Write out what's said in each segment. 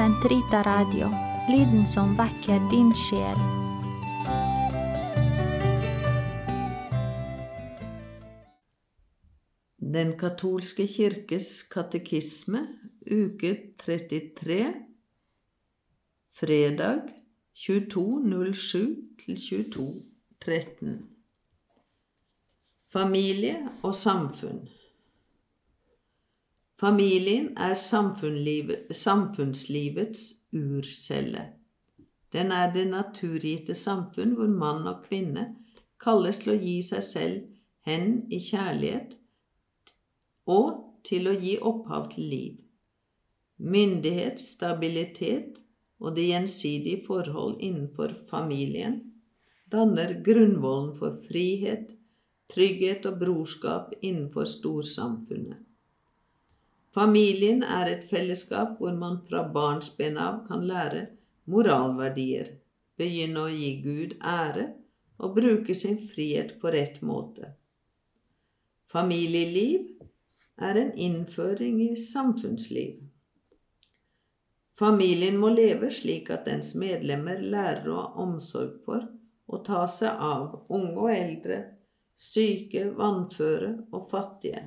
Sentrita Radio, lyden som vekker din sjel. Den katolske kirkes katekisme, uke 33, fredag 22.07 til 22.13. Familie og samfunn. Familien er samfunnslivets urcelle. Den er det naturgitte samfunn hvor mann og kvinne kalles til å gi seg selv hen i kjærlighet og til å gi opphav til liv. Myndighet, stabilitet og det gjensidige forhold innenfor familien danner grunnvollen for frihet, trygghet og brorskap innenfor storsamfunnet. Familien er et fellesskap hvor man fra barnsben av kan lære moralverdier, begynne å gi Gud ære og bruke sin frihet på rett måte. Familieliv er en innføring i samfunnsliv. Familien må leve slik at dens medlemmer lærer å ha omsorg for og ta seg av unge og eldre, syke, vannføre og fattige.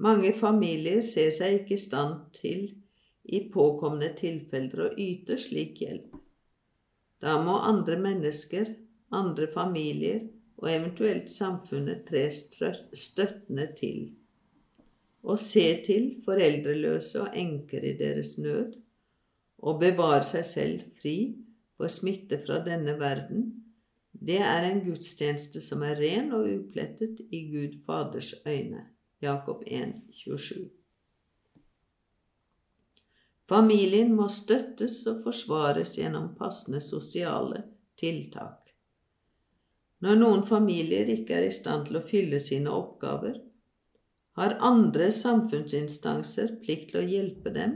Mange familier ser seg ikke i stand til i påkomne tilfeller å yte slik hjelp. Da må andre mennesker, andre familier og eventuelt samfunnet tre støttende til. Å se til foreldreløse og enker i deres nød, og bevare seg selv fri for smitte fra denne verden, det er en gudstjeneste som er ren og uplettet i Gud Faders øyne. Jakob 1, 27. Familien må støttes og forsvares gjennom passende sosiale tiltak. Når noen familier ikke er i stand til å fylle sine oppgaver, har andre samfunnsinstanser plikt til å hjelpe dem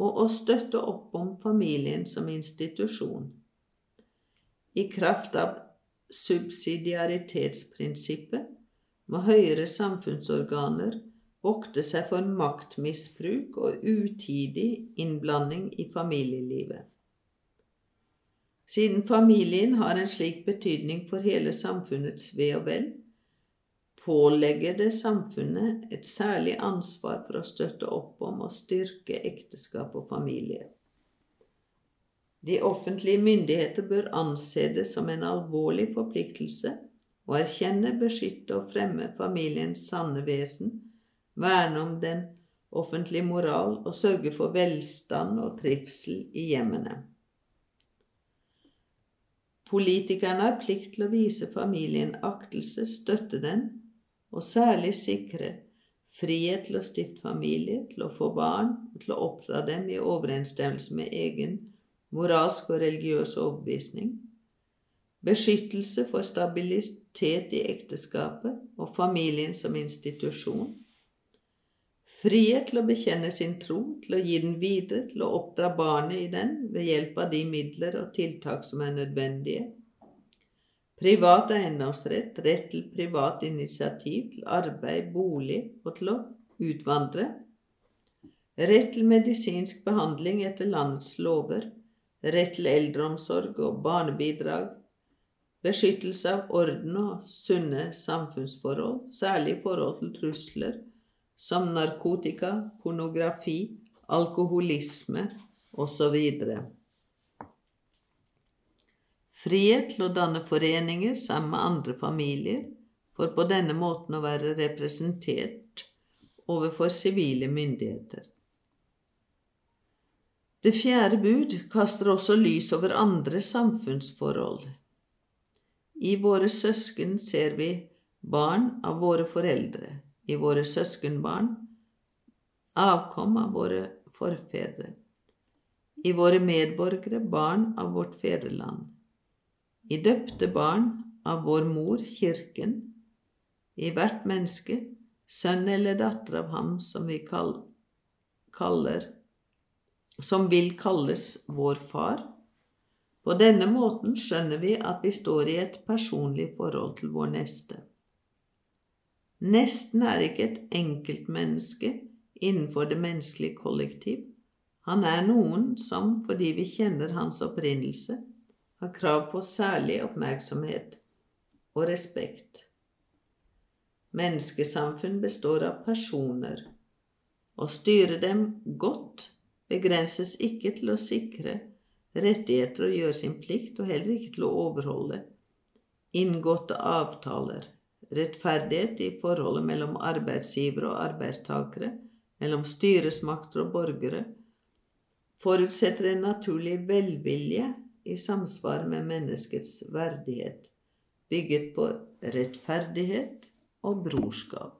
og å støtte opp om familien som institusjon. I kraft av subsidiaritetsprinsippet må høyere samfunnsorganer vokte seg for maktmisbruk og utidig innblanding i familielivet. Siden familien har en slik betydning for hele samfunnets ve og vel, pålegger det samfunnet et særlig ansvar for å støtte opp om og styrke ekteskap og familie. De offentlige myndigheter bør anse det som en alvorlig forpliktelse å erkjenne, beskytte og fremme familiens sanne vesen, verne om den offentlige moral og sørge for velstand og trivsel i hjemmene. Politikerne har plikt til å vise familien aktelse, støtte den, og særlig sikre frihet til å stifte familie, til å få barn og til å oppdra dem i overensstemmelse med egen moralsk og religiøs overbevisning beskyttelse for stabilitet i ekteskapet og familien som institusjon, frihet til å bekjenne sin tro, til å gi den videre, til å oppdra barnet i den ved hjelp av de midler og tiltak som er nødvendige, privat eiendomsrett, rett til privat initiativ, til arbeid, bolig og til å utvandre, rett til medisinsk behandling etter landets lover, rett til eldreomsorg og barnebidrag, beskyttelse av orden og sunne samfunnsforhold, særlig i forhold til trusler som narkotika, pornografi, alkoholisme osv. Frihet til å danne foreninger sammen med andre familier, for på denne måten å være representert overfor sivile myndigheter. Det fjerde bud kaster også lys over andre samfunnsforhold, i våre søsken ser vi barn av våre foreldre, i våre søskenbarn avkom av våre forfedre, i våre medborgere barn av vårt fedreland, i døpte barn av vår mor, Kirken, i hvert menneske, sønn eller datter av ham som vi kaller som vil kalles vår far, på denne måten skjønner vi at vi står i et personlig forhold til vår neste. Nesten er ikke et enkeltmenneske innenfor det menneskelige kollektiv. Han er noen som, fordi vi kjenner hans opprinnelse, har krav på særlig oppmerksomhet og respekt. Menneskesamfunn består av personer. Å styre dem godt begrenses ikke til å sikre rettigheter og gjøre sin plikt, og heller ikke til å overholde inngåtte avtaler, rettferdighet i forholdet mellom arbeidsgivere og arbeidstakere, mellom styresmakter og borgere, forutsetter en naturlig velvilje i samsvar med menneskets verdighet, bygget på rettferdighet og brorskap.